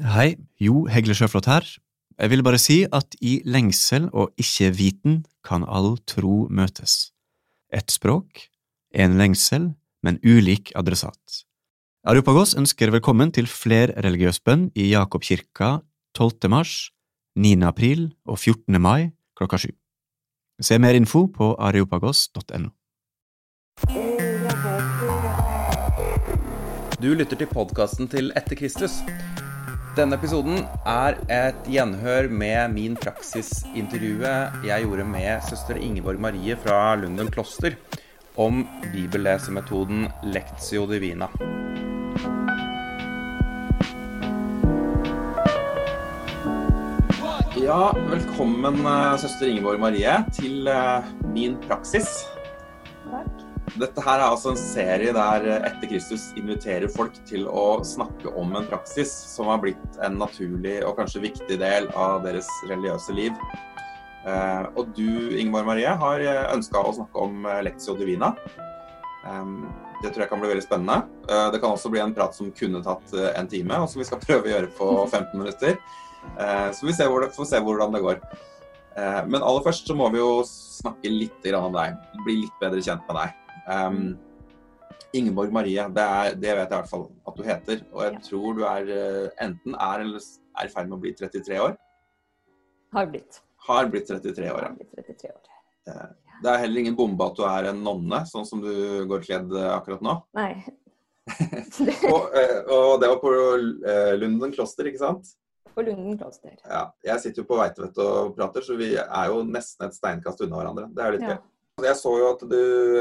Hei, Jo Hegle Sjøflot her. Jeg vil bare si at i lengsel og ikke-viten kan all tro møtes. Ett språk, én lengsel, men ulik adressat. Arupagos ønsker velkommen til flerreligiøs bønn i Jakobkirka 12. mars, 9. april og 14. mai klokka sju. Se mer info på areopagos.no. Du lytter til podkasten til Etter Kristus. Denne episoden er et gjenhør med min praksisintervjuet jeg gjorde med søster Ingeborg Marie fra Lunden kloster om bibellesemetoden Lectio Divina. Ja, velkommen eh, søster Ingeborg Marie til eh, min praksis. Dette her er altså en serie der Etter Kristus inviterer folk til å snakke om en praksis som har blitt en naturlig og kanskje viktig del av deres religiøse liv. Eh, og du, Ingeborg Marie, har ønska å snakke om Lectio Divina. Eh, det tror jeg kan bli veldig spennende. Eh, det kan også bli en prat som kunne tatt eh, en time, og som vi skal prøve å gjøre på 15 minutter. Eh, så vi får se hvordan det går. Eh, men aller først så må vi jo snakke litt om deg. Bli litt bedre kjent med deg. Um, Ingeborg Marie, det, er, det, vet jeg i hvert fall at du heter. Og jeg Ja. tror du er eh, enten er eller er i ferd med å bli 33 år. Har blitt. Har blitt 33 år. Ja. blitt 33 år. Det er heller ingen bombe at du er en nonne, sånn som du går kledd eh, akkurat nå. Nei. Og, eh, og det var på eh, Lunden kloster, ikke sant? På Lunden kloster. Ja. Jeg sitter jo på Veitvet og prater, så vi er jo nesten et steinkast unna hverandre. Det er jo litt Ja. Jeg så jo at du,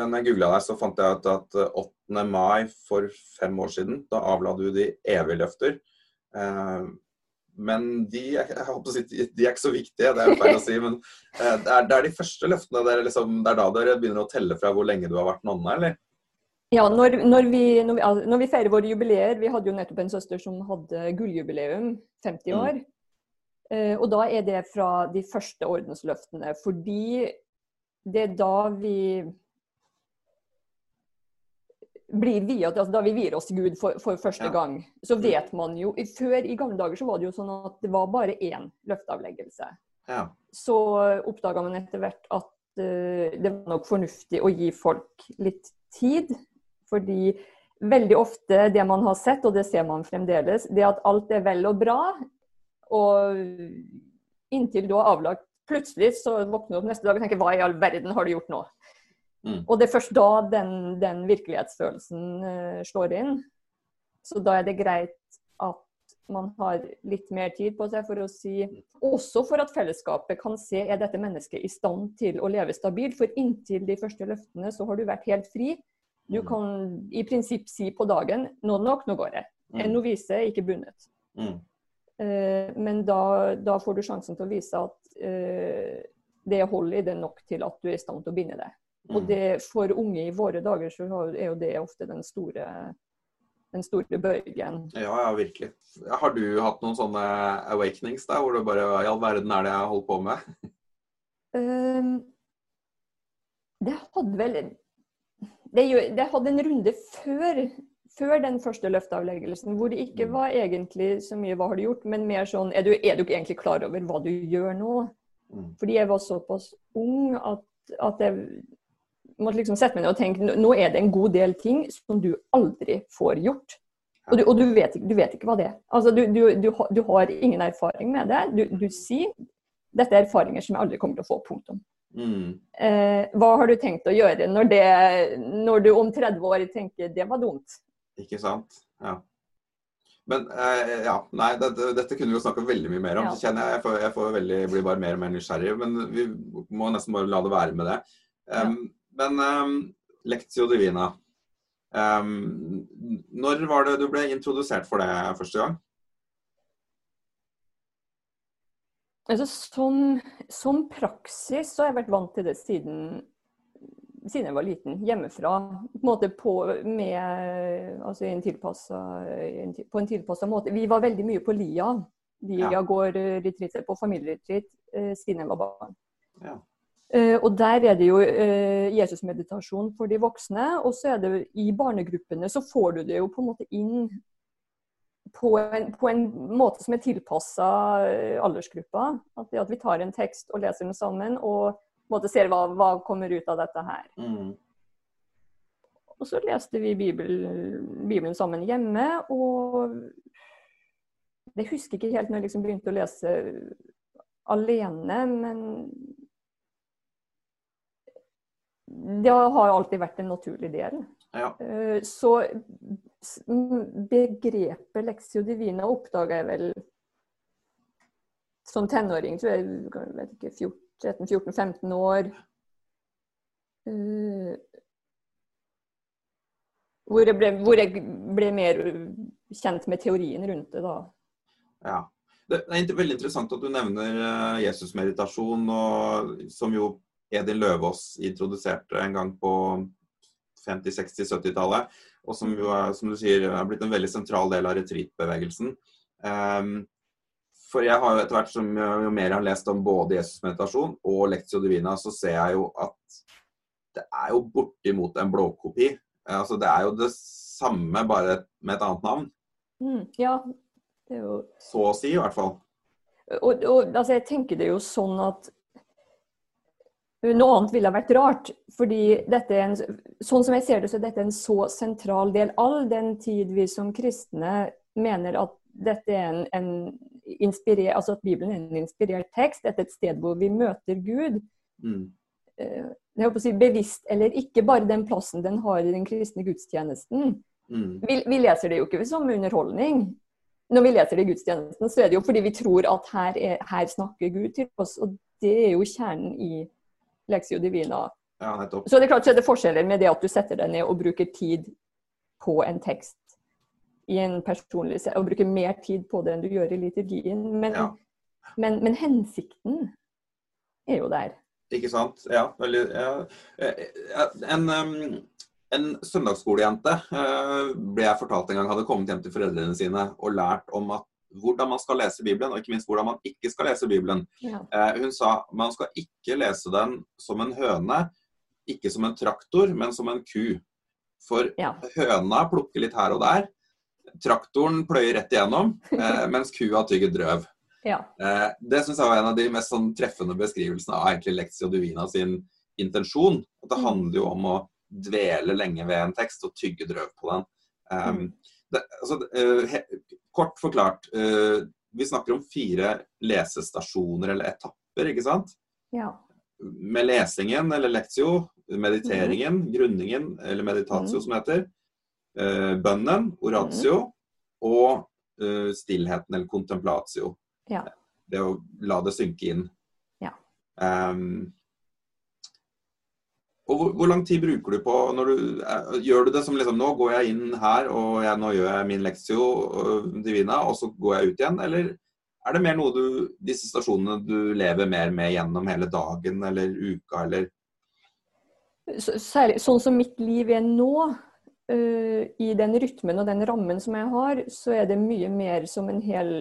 når jeg googla deg, så fant jeg ut at 8. mai for fem år siden, da avla du de evige løfter. Eh, men de, er- jeg håper å si, de er ikke så viktige, det er feil å si. Men eh, det, er, det er de første løftene dere liksom, det er da dere begynner å telle fra hvor lenge du har vært nonne, eller? Ja, når, når, vi, når, vi, når vi feirer våre jubileer Vi hadde jo nettopp en søster som hadde gulljubileum, 50 Mm. år. Mm. og da er det fra de første ordensløftene. Fordi det er da vi blir viet, altså da vi vier oss til Gud for, for første Ja. gang, så vet man jo Før i gamle dager så var det jo sånn at det var bare én løfteavleggelse. Ja. så oppdaga man etter hvert at uh, det var nok fornuftig å gi folk litt tid. Fordi veldig ofte det man har sett, og det ser man fremdeles, det at alt er vel og bra, og inntil du har avlagt Plutselig så våkner du opp neste dag og tenker hva i all verden har du gjort nå? Mm. Og det er først da den, den virkelighetsfølelsen uh, slår inn. Så da er det greit at man har litt mer tid på seg for å si Også for at fellesskapet kan se er dette mennesket i stand til å leve stabilt. For inntil de første løftene så har du vært helt fri. Du Mm. kan i prinsipp si på dagen nå er det nok, nå går jeg. En Mm. novise er ikke bundet. Mm. Eh, men da, da får du sjansen til å vise at eh, det holder i det nok til at du er i stand til å binde det. Og Mm. det, for unge i våre dager så er jo det ofte den store, den store bøygen. Ja, ja, virkelig. Har du hatt noen sånne awakenings der, hvor du bare Hva i all verden er det jeg holdt på med? Um, det hadde vel det, det hadde en runde før, før den første løfteavleggelsen, hvor det ikke Mm. var egentlig så mye 'hva har du gjort', men mer sånn er du, er du ikke egentlig klar over hva du gjør nå? Mm. Fordi jeg var såpass ung at, at jeg måtte liksom sette meg ned og tenke nå- er det en god del ting som du aldri får gjort. Og du, og du, vet, du vet ikke hva det er. Altså, du, du, du, har- du har ingen erfaring med det. Du, du sier dette er erfaringer som jeg aldri kommer til å få. Punktum. Mm. Eh, hva har du tenkt å gjøre når, det, når du om 30 år tenker det var dumt? Ikke sant? Ja. Men eh, ja, nei, dette, dette kunne vi jo snakka veldig mye mer om. Ja. Så kjenner jeg, jeg, får, jeg får veldig, blir bare mer og mer nysgjerrig. Men vi må nesten bare la det være med det. Um, Men um, Lectio Divina. Um, når var det du ble introdusert for det første gang? Altså, som, som praksis så har jeg vært vant til det siden, siden jeg var liten. Hjemmefra. På en måte på, med, altså en en, på en tilpassa måte. Vi var veldig mye på Lia. Lia Ja. går eh, retreat på familieretreat eh, siden jeg var barn. Ja. Eh, og Der er det jo eh, Jesusmeditasjon for de voksne. Og så er det i barnegruppene så får du det jo på en måte inn på en, på en måte som er tilpassa aldersgruppa. At, at, vi tar en tekst og leser den sammen, og måte ser hva, hva kommer ut av dette her. Mm. Og så leste vi Bibelen, Bibelen sammen hjemme, og det husker jeg ikke helt når jeg liksom begynte å lese alene, men det har alltid vært en naturlig del. Ja. Eh, så begrepet leksio Divina oppdaga jeg vel som tenåring, tror jeg, vet ikke, 13-14-15 år. Uh, hvor, jeg ble, hvor jeg ble mer kjent med teorien rundt det, da. Ja. Det er veldig interessant at du nevner eh, Jesusmeditasjon, som jo Edin Løvaas introduserte en gang på 50-, 60-, 70-tallet. Og som jo som du sier, er blitt en veldig sentral del av retreatbevegelsen. Um, for jeg har jo etter hvert som jo mer jeg har lest om både Jesus meditasjon og Lectio Divina, så ser jeg jo at det er jo bortimot en blåkopi. Altså, det er jo det samme, bare med et annet navn. Mm, ja, det er jo Så å si, i hvert fall. Og, og altså, jeg tenker det jo sånn at noe annet ville ha vært rart. fordi dette er en, sånn som jeg ser det, så er dette en så sentral del. All den tid vi som kristne mener at dette er en, en inspirer, altså at Bibelen er en inspirert tekst, dette er et sted hvor vi møter Gud. Mm. Eh, jeg håper å si Bevisst eller ikke, bare den plassen den har i den kristne gudstjenesten. Mm. Vi, vi, leser det jo ikke som underholdning. Når vi leser det i gudstjenesten, så er det jo fordi vi tror at her, er, her snakker Gud til oss. Og det er jo kjernen i Lexio Divina. Ja. Så det er klart så er det forskjeller med det at du setter deg ned og bruker tid på en tekst i en personlig Og bruke mer tid på det enn du gjør i liturgien. Men, ja. men, men hensikten er jo der. Ikke sant. Ja, veldig ja. En, en søndagsskolejente eh, ble jeg fortalt en gang hadde kommet hjem til foreldrene sine og lært om at hvordan man skal lese Bibelen, og ikke minst hvordan man ikke skal lese Bibelen. Ja. Eh, hun sa man skal ikke lese den som en høne, ikke som en traktor, men som en ku. For høna plukker litt her og der. Traktoren pløyer rett igjennom, eh, mens kua tygger drøv. Ja. Eh, det syns jeg var en av de mest sånn, treffende beskrivelsene av egentlig Lexio Divina sin intensjon. At det mm. handler jo om å dvele lenge ved en tekst og tygge drøv på den. Um, det, altså, uh, kort forklart, uh, vi snakker om fire lesestasjoner eller etapper, ikke sant? Ja. Med lesingen eller lektio, mediteringen, mm. grunningen eller meditatio mm. som heter, bønnen, oratio, mm. og uh, stillheten eller contemplatio. Ja. Det å la det synke inn. Ja. Um, og hvor, hvor, lang tid bruker du på når du eh, Gjør du det som liksom Nå går jeg inn her, og jeg, nå gjør jeg min leksio divina, og så går jeg ut igjen? Eller er det mer noe du Disse stasjonene du lever mer med gjennom hele dagen eller uka, eller Særlig sånn som mitt liv er nå, uh, i den rytmen og den rammen som jeg har, så er det mye mer som en hel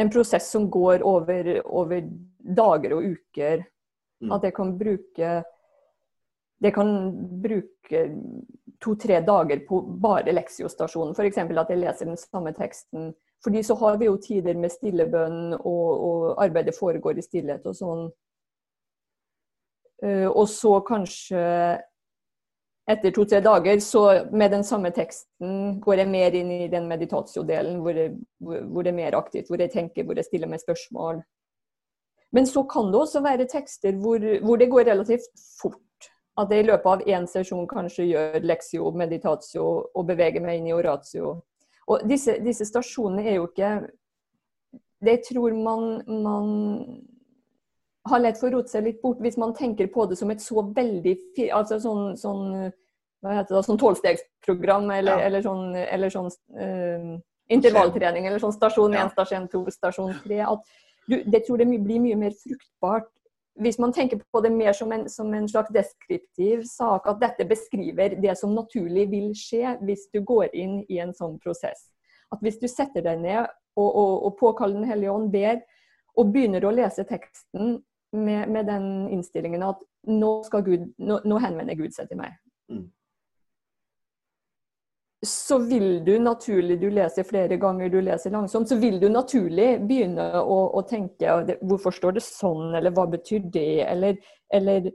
En prosess som går over, over dager og uker Mm. At jeg kan bruke det kan bruke to-tre dager på bare leksiostasjonen. F.eks. at jeg leser den samme teksten. Fordi så har vi jo tider med stillebønn, og, og arbeidet foregår i stillhet og sånn. Uh, og så kanskje etter to-tre dager, så med den samme teksten går jeg mer inn i den meditatiodelen hvor, hvor, det er mer aktivt, hvor jeg tenker, hvor jeg stiller meg spørsmål. Men så kan det også være tekster hvor, hvor det går relativt fort. At jeg i løpet av én sesjon kanskje gjør leksio, meditatio og beveger meg inn i oratio. Og disse, disse stasjonene er jo ikke Det tror man, man har lett for å rote seg litt bort hvis man tenker på det som et så veldig altså sånn, sånn hva heter det, sånn tolvstegsprogram eller, ja. eller sånn, eller sånn uh, intervalltrening eller sånn stasjon 1, ja. stasjon 2, stasjon 3. At du, det tror jeg blir mye mer fruktbart hvis man tenker på det mer som en, som en, slags deskriptiv sak, at dette beskriver det som naturlig vil skje hvis du går inn i en sånn prosess. At hvis du setter deg ned og, og, og påkaller Den hellige ånd, ber, og begynner å lese teksten med, med den innstillingen at nå, Gud, nå, nå, henvender Gud seg til meg. Mm. så vil du naturlig, du leser flere ganger, du leser langsomt, så vil du naturlig begynne å, å tenke hvorfor står det sånn, eller hva betyr det, eller, eller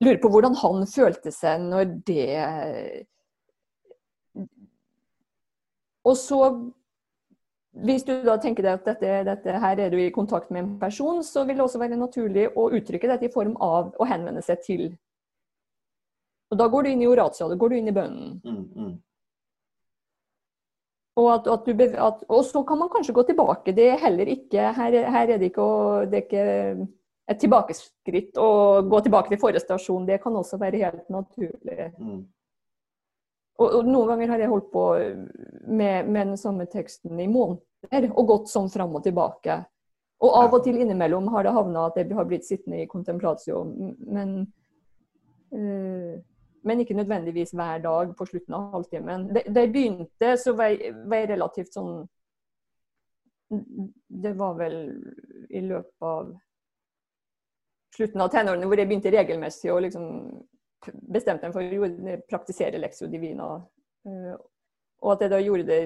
lure på hvordan han følte seg når det Og så hvis du da tenker deg at dette, dette, her er du i kontakt med en person, så vil det også være naturlig å uttrykke dette i form av å henvende seg til. Og Da går du inn i oratia, da går du inn i bønnen. Mm, mm. Og, at, at du, at, og, så kan man kanskje gå tilbake. Det er heller ikke Her, her er det ikke, det er ikke et tilbakeskritt å gå tilbake til forrige stasjon. Det kan også være helt naturlig. Mm. Og, og, Noen ganger har jeg holdt på med, med den samme teksten i måneder og gått sånn fram og tilbake. Og av og til innimellom har det havna at jeg har blitt sittende i contemplatio, Men øh, men ikke nødvendigvis hver dag på slutten av halvtimen. Da jeg begynte, så var jeg, var jeg, relativt sånn Det var vel i løpet av slutten av tenårene hvor jeg begynte regelmessig å liksom bestemte meg for å praktisere Lexio divina. Eh, og at jeg da gjorde det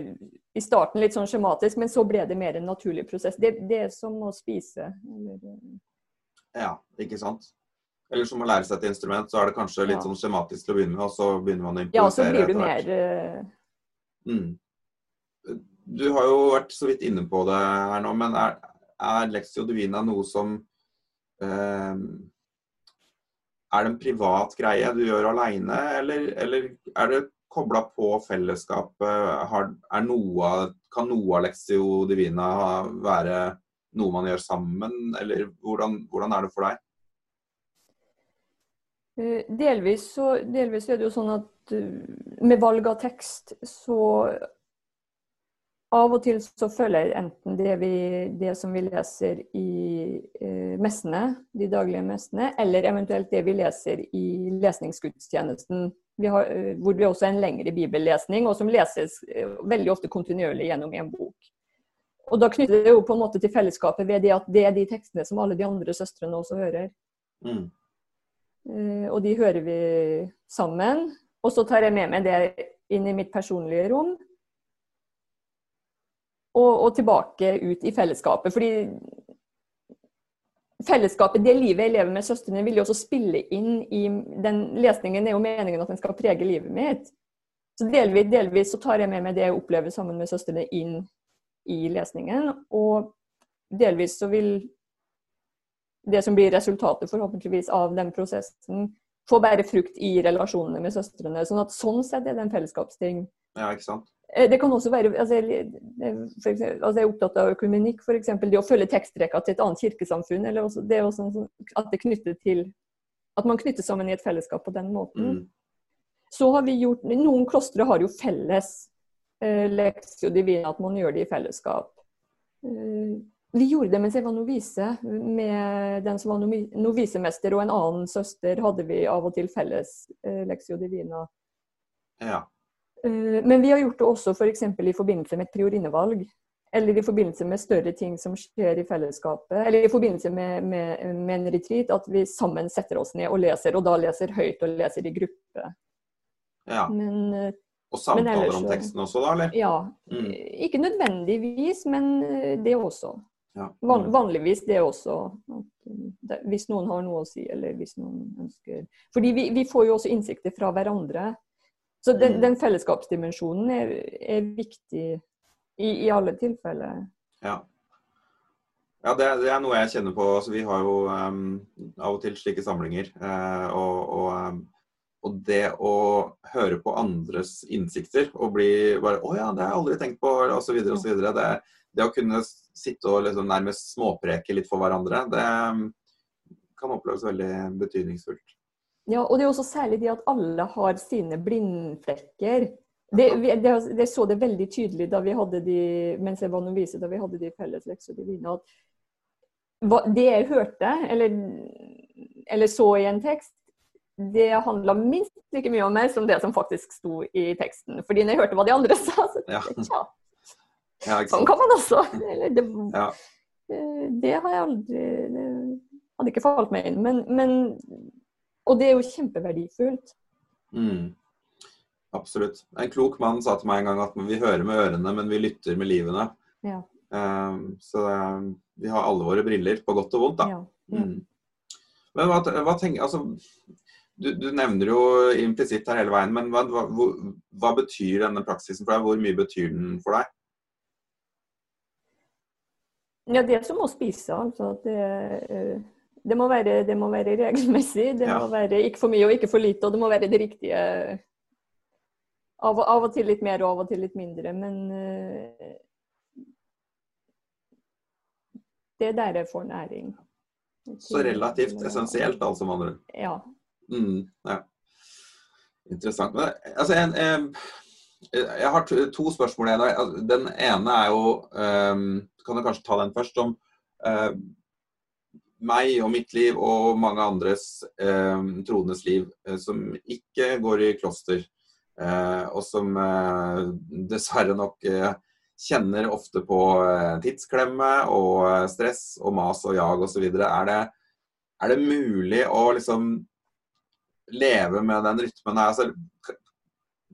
i starten litt sånn skjematisk, men så ble det mer en naturlig prosess. Det, det er som å spise. Ja, ikke sant. Eller som å lære seg et instrument, så er det kanskje litt Ja. sånn skjematisk til å begynne med, og så begynner man å improvisere etter hvert. Ja, så blir du mer eh, Mm. Du har jo vært så vidt inne på det her nå, men er, er Lexio Divina noe som eh, Er det en privat greie du gjør aleine, eller, eller er det kobla på fellesskapet? Har, noe, kan noe av Lexio Divina være noe man gjør sammen, eller hvordan, hvordan er det for deg? Eh, Delvis så, delvis er det jo sånn at eh, med valg av tekst, så av og til så følger enten det, vi, det som vi leser i eh, messene, de daglige messene, eller eventuelt det vi leser i lesningsgudstjenesten. Vi har, eh, hvor det også er en lengre bibellesning, og som leses eh, veldig ofte kontinuerlig gjennom en bok. Og da knytter det jo på en måte til fellesskapet ved det at det er de tekstene som alle de andre søstrene også hører. Mm. Eh, og de hører vi sammen. Og så tar jeg med meg det inn i mitt personlige rom. Og, og tilbake ut i fellesskapet. Fordi fellesskapet, det livet jeg lever med søstrene, vil jo også spille inn i den lesningen. er jo meningen at den skal prege livet mitt. Så delvis, delvis så tar jeg med meg det jeg opplever sammen med søstrene, inn i lesningen. Og delvis så vil det som blir resultatet forhåpentligvis av den prosessen, få bære frukt i relasjonene med søstrene. Sånn at sånn sett er det en fellesskapsting. Ja, ikke sant? Eh, Det kan også være altså, for eksempel, altså jeg er opptatt av økumenikk, f.eks. Det å følge tekstrekka til et annet kirkesamfunn. Eller også, det er også at det knytter til At man knytter sammen i et fellesskap på den måten. Mm. Så har vi gjort Noen klostre har jo felles eh, leksio divina, at man gjør det i fellesskap. Eh, vi gjorde det mens jeg var novise. Med den som var novi- novisemester og en annen søster hadde vi av og til felles eh, leksio divina. Ja. Eh, Men vi har gjort det også f.eks. For i forbindelse med et priorinnevalg. Eller i forbindelse med større ting som skjer i fellesskapet. Eller i forbindelse med, med, med en retreat. At vi sammen setter oss ned og leser, og da leser høyt og leser i gruppe. ja. Men eh, Og samtaler ellers om teksten også, da, eller? ja. Mm. Ikke nødvendigvis, men eh, det også. Ja. Van, vanligvis det også. Hvis noen har noe å si, eller hvis noen ønsker Fordi vi, vi får jo også innsikter fra hverandre. Så den, Mm. den fellesskapsdimensjonen er, er viktig i, i alle tilfeller. Ja. Ja, det, det er noe jeg kjenner på. Altså, vi har jo um, av og til slike samlinger. Uh, og, og, um, og det å høre på andres innsikter og bli bare Å ja, det har jeg aldri tenkt på, osv., osv. Det, det å kunne sitte og liksom nærmest småpreke litt for hverandre, det em, kan oppleves veldig betydningsfullt. Ja, og det er også særlig det at alle har sine blindflekker. Det, det, det så det veldig tydelig da vi hadde de, mens jeg var novise, da vi hadde de felles leksene at det jeg hørte, eller, eller så i en tekst, det handla minst like mye om meg som det som faktisk sto i teksten. Fordi når jeg hørte hva de andre sa, så tenkte jeg ja, Ja, sånn kan man også. Eller, det, Ja. Eh, Det har jeg aldri Det hadde ikke falt meg inn. Men, men Og det er jo kjempeverdifullt. Mm. Absolutt. En klok mann sa til meg en gang at vi hører med ørene, men vi lytter med livene. Ja. Um, så um, vi har alle våre briller, på godt og vondt, da. Ja. Ja. Mm. Men hva, hva tenker Altså, du, du, nevner jo implisitt her hele veien, men hva, hva, hva, betyr denne praksisen for deg? Hvor mye betyr den for deg? Ja, det er som å spise. altså. Det, eh, det, må, være, det må være regelmessig. Det ja. må være ikke for mye og ikke for lite, og det må være det riktige av, av, og til litt mer og av og til litt mindre, men uh, det er der jeg får næring. Så relativt essensielt, altså, med andre ord? Ja. Mm, ja. Interessant. Men, altså, en, en, jeg har to spørsmål igjen. Altså, den ene er jo um, Kan du kanskje ta den først? Om uh, meg og mitt liv og mange andres eh, troendes liv uh, som ikke går i kloster. Eh, og som eh, dessverre nok eh, kjenner ofte på tidsklemme og stress og mas og jag osv. Er, det, er det mulig å liksom leve med den rytmen? Altså,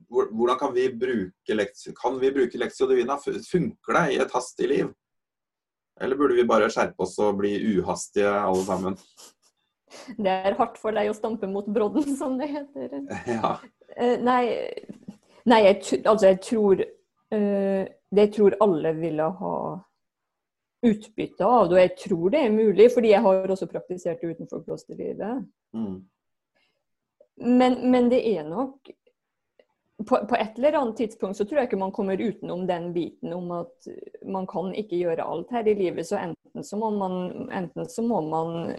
hvordan kan vi bruke leksio, kan vi bruke leksio divina? Funker det i et hastig liv? Eller burde vi bare skjerpe oss og bli uhastige alle sammen? Det er hardt for deg å stampe mot brodden, som det heter. Ja. Uh, nei, nei jeg, altså jeg tror uh, Det tror alle ville ha utbytte av det, og jeg tror det er mulig, fordi jeg har også praktisert det utenfor klosterlivet. Mm. Men, men, det er nok på, på, et eller annet tidspunkt så tror jeg ikke man kommer utenom den biten om at man kan ikke gjøre alt her i livet. Så enten så må man, enten så må man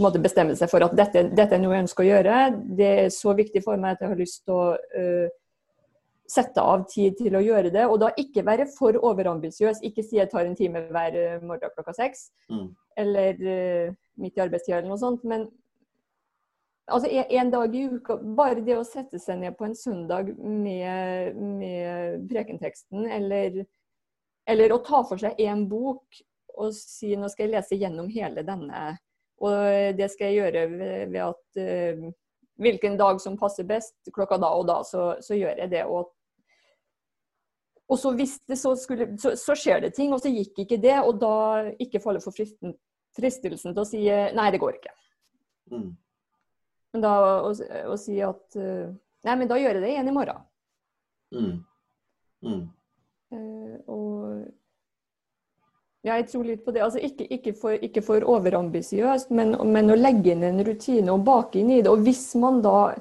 måte bestemme seg for at dette, dette, er noe jeg ønsker å gjøre. Det er så viktig for meg at jeg har lyst til å uh, sette av tid til å gjøre det. Og da ikke være for overambisiøs. Ikke si jeg tar en time hver morgen klokka seks. Mm. Eller uh, midt i arbeidstida eller noe sånt. Men altså en, dag i uka Bare det å sette seg ned på en søndag med, med prekenteksten, eller, eller å ta for seg én bok og si nå skal jeg lese gjennom hele denne og det skal jeg gjøre ved, ved at uh, hvilken dag som passer best, klokka da og da, så, så gjør jeg det. Og, og så hvis det så skulle så, så, skjer det ting, og så gikk ikke det, og da ikke falle for fristen, fristelsen til å si nei, det går ikke. Mm. Men da å, å, si at uh, nei, men da gjør jeg det igjen i morgen. Mm. Mm. Uh, og jeg tror litt på det. Altså, ikke, ikke, for, ikke for overambisiøst, men, men, å legge inn en rutine og bake inn i det. Og hvis man da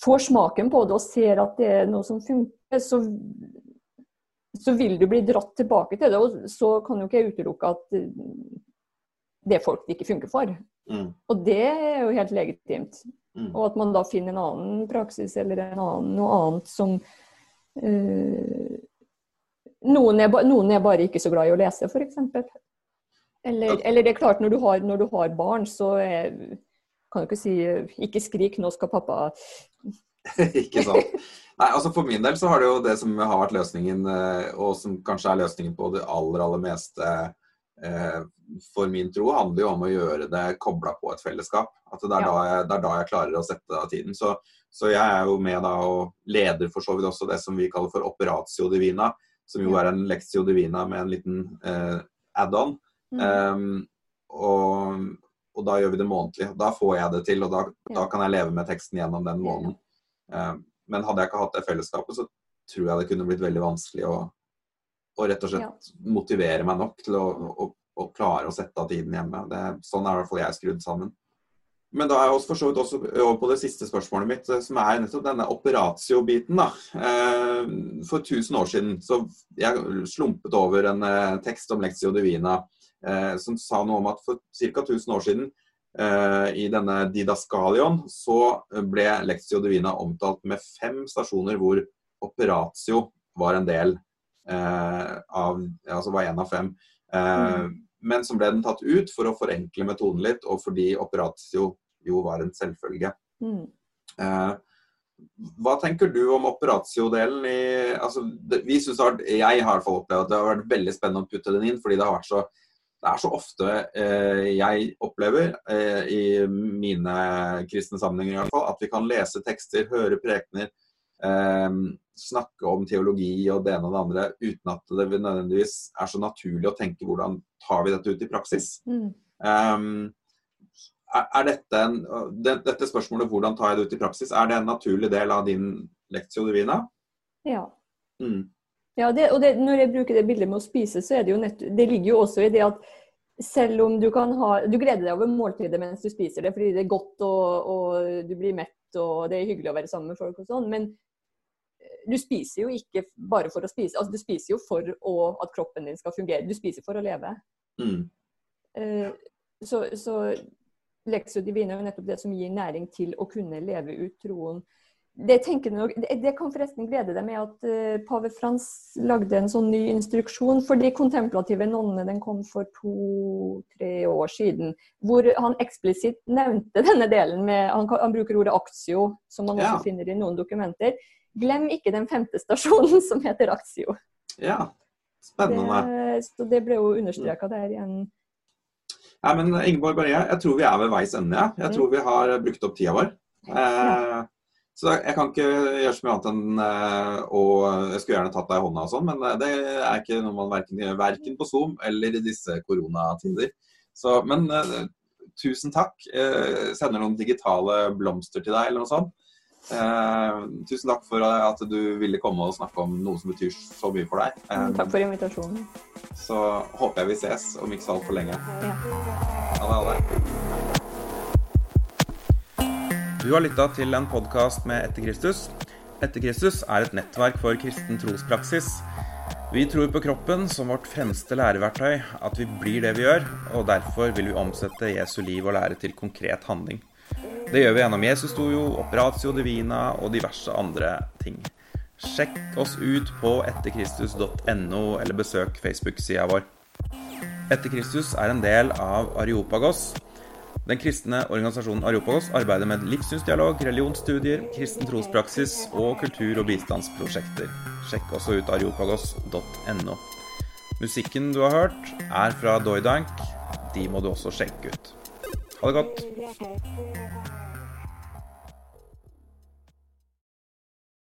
får smaken på det og ser at det er noe som funker, så, så vil du bli dratt tilbake til det. Og så kan jo ikke jeg utelukke at det er folk det ikke funker for. Mm. Og det er jo helt legitimt. Mm. Og at man da finner en annen praksis eller en annen, noe annet som uh, noen er, noen er, bare ikke så glad i å lese, f.eks. Eller, eller det er klart, når du har, når du har barn, så er, kan du ikke si 'ikke skrik, nå skal pappa' Ikke sant. Nei, altså For min del så har det jo det som har vært løsningen, eh, og som kanskje er løsningen på det aller, aller meste for min tro, handler jo om å gjøre det kobla på et fellesskap. At det er, ja. da jeg, det er, da jeg, klarer å sette av tiden. Så, så, jeg er jo med da og leder for så vidt også det som vi kaller for operatio divina som jo er en Lexio Divina med en liten eh, add-on. Mm. Um, og, og, da gjør vi det månedlig. Da får jeg det til, og da, ja. da kan jeg leve med teksten gjennom den måneden. Um, men hadde jeg ikke hatt det fellesskapet, så tror jeg det kunne blitt veldig vanskelig å, å rett og slett ja. motivere meg nok til å, å, å, klare å sette av tiden hjemme. Det, sånn er i hvert fall jeg skrudd sammen. Men da er jeg for så vidt også over på det siste spørsmålet mitt, eh, som er nettopp denne operatio-biten. da. Eh, for 1000 år siden så jeg slumpet over en eh, tekst om Lectio Divina som sa noe om at for ca. 1000 år siden i denne Didaskalion så ble Lectio Divina omtalt med fem stasjoner hvor operatio var en del av Altså var én av fem. Mm. Men så ble den tatt ut for å forenkle metoden litt, og fordi operatio jo var en selvfølge. Mm. Eh, hva tenker du om operatiodelen i altså, det, vi synes har, Jeg har i hvert fall opplevd at det har vært veldig spennende å putte den inn, fordi det har vært så det er så ofte eh, jeg opplever, eh, i mine kristne sammenhenger i hvert fall, at vi kan lese tekster, høre prekener, eh, snakke om teologi og det ene og det andre uten at det nødvendigvis er så naturlig å tenke hvordan tar vi dette ut i praksis. Mm. Um, er, er dette, en, det, dette spørsmålet 'hvordan tar jeg det ut i praksis', er det en naturlig del av din lektio divina? Ja. Mm. ja det, og det, når jeg bruker det bildet med å spise, så er det jo nett, det ligger jo også i det at selv om du kan ha Du gleder deg over måltidet mens du spiser det fordi det er godt og, og du blir mett og det er hyggelig å være sammen med folk og sånn, men du spiser jo ikke bare for å spise. Altså, du spiser jo for å, at kroppen din skal fungere. Du spiser for å leve. Mm. Uh, så, så Lexio divina er jo nettopp det som gir næring til å kunne leve ut troen det, nok, det, det, kan forresten glede deg med at uh, pave Frans lagde en sånn ny instruksjon for de kontemplative nonnene. Den kom for to-tre år siden. Hvor han eksplisitt nevnte denne delen med Han, han bruker ordet 'aktio', som man også finner i noen dokumenter. Glem ikke den femte stasjonen som heter Axio. Ja, spennende. Det, så det ble jo understreka der igjen. Nei, men Ingeborg Barre, jeg tror vi er ved veis ende. Jeg tror vi har brukt opp tida vår. Eh, så jeg kan ikke gjøre så mye annet enn uh, å Jeg skulle gjerne tatt deg i hånda og sånn, men eh, det er ikke noe man verken gjør verken på Zoom eller i disse koronatider. Så, men eh, tusen takk. Eh, sender noen digitale blomster til deg eller noe sånt. Tusen takk for at du ville komme og snakke om noe som betyr så mye for deg. Eh, takk for invitasjonen. Så håper jeg vi ses om ikke så altfor lenge. Ja. Ha det. Ha det. Du har lytta til en podkast med Etter Kristus. Etter Kristus er et nettverk for kristen trospraksis. Vi tror på kroppen som vårt fremste læreverktøy, at vi blir det vi gjør, og derfor vil vi omsette Jesu liv og lære til konkret handling. Det gjør vi gjennom Jesus Jesustojo, Operatio Divina og diverse andre ting. Sjekk oss ut på etterkristus.no, eller besøk Facebook-sida vår. Etter Kristus er en del av Areopagos, den kristne organisasjonen Areopagos arbeider med livssynsdialog, religionsstudier, kristen trospraksis og kultur- og bistandsprosjekter. Sjekk også ut areopagos.no. Musikken du har hørt, er fra Doidank. De må du også sjekke ut. Ha det godt.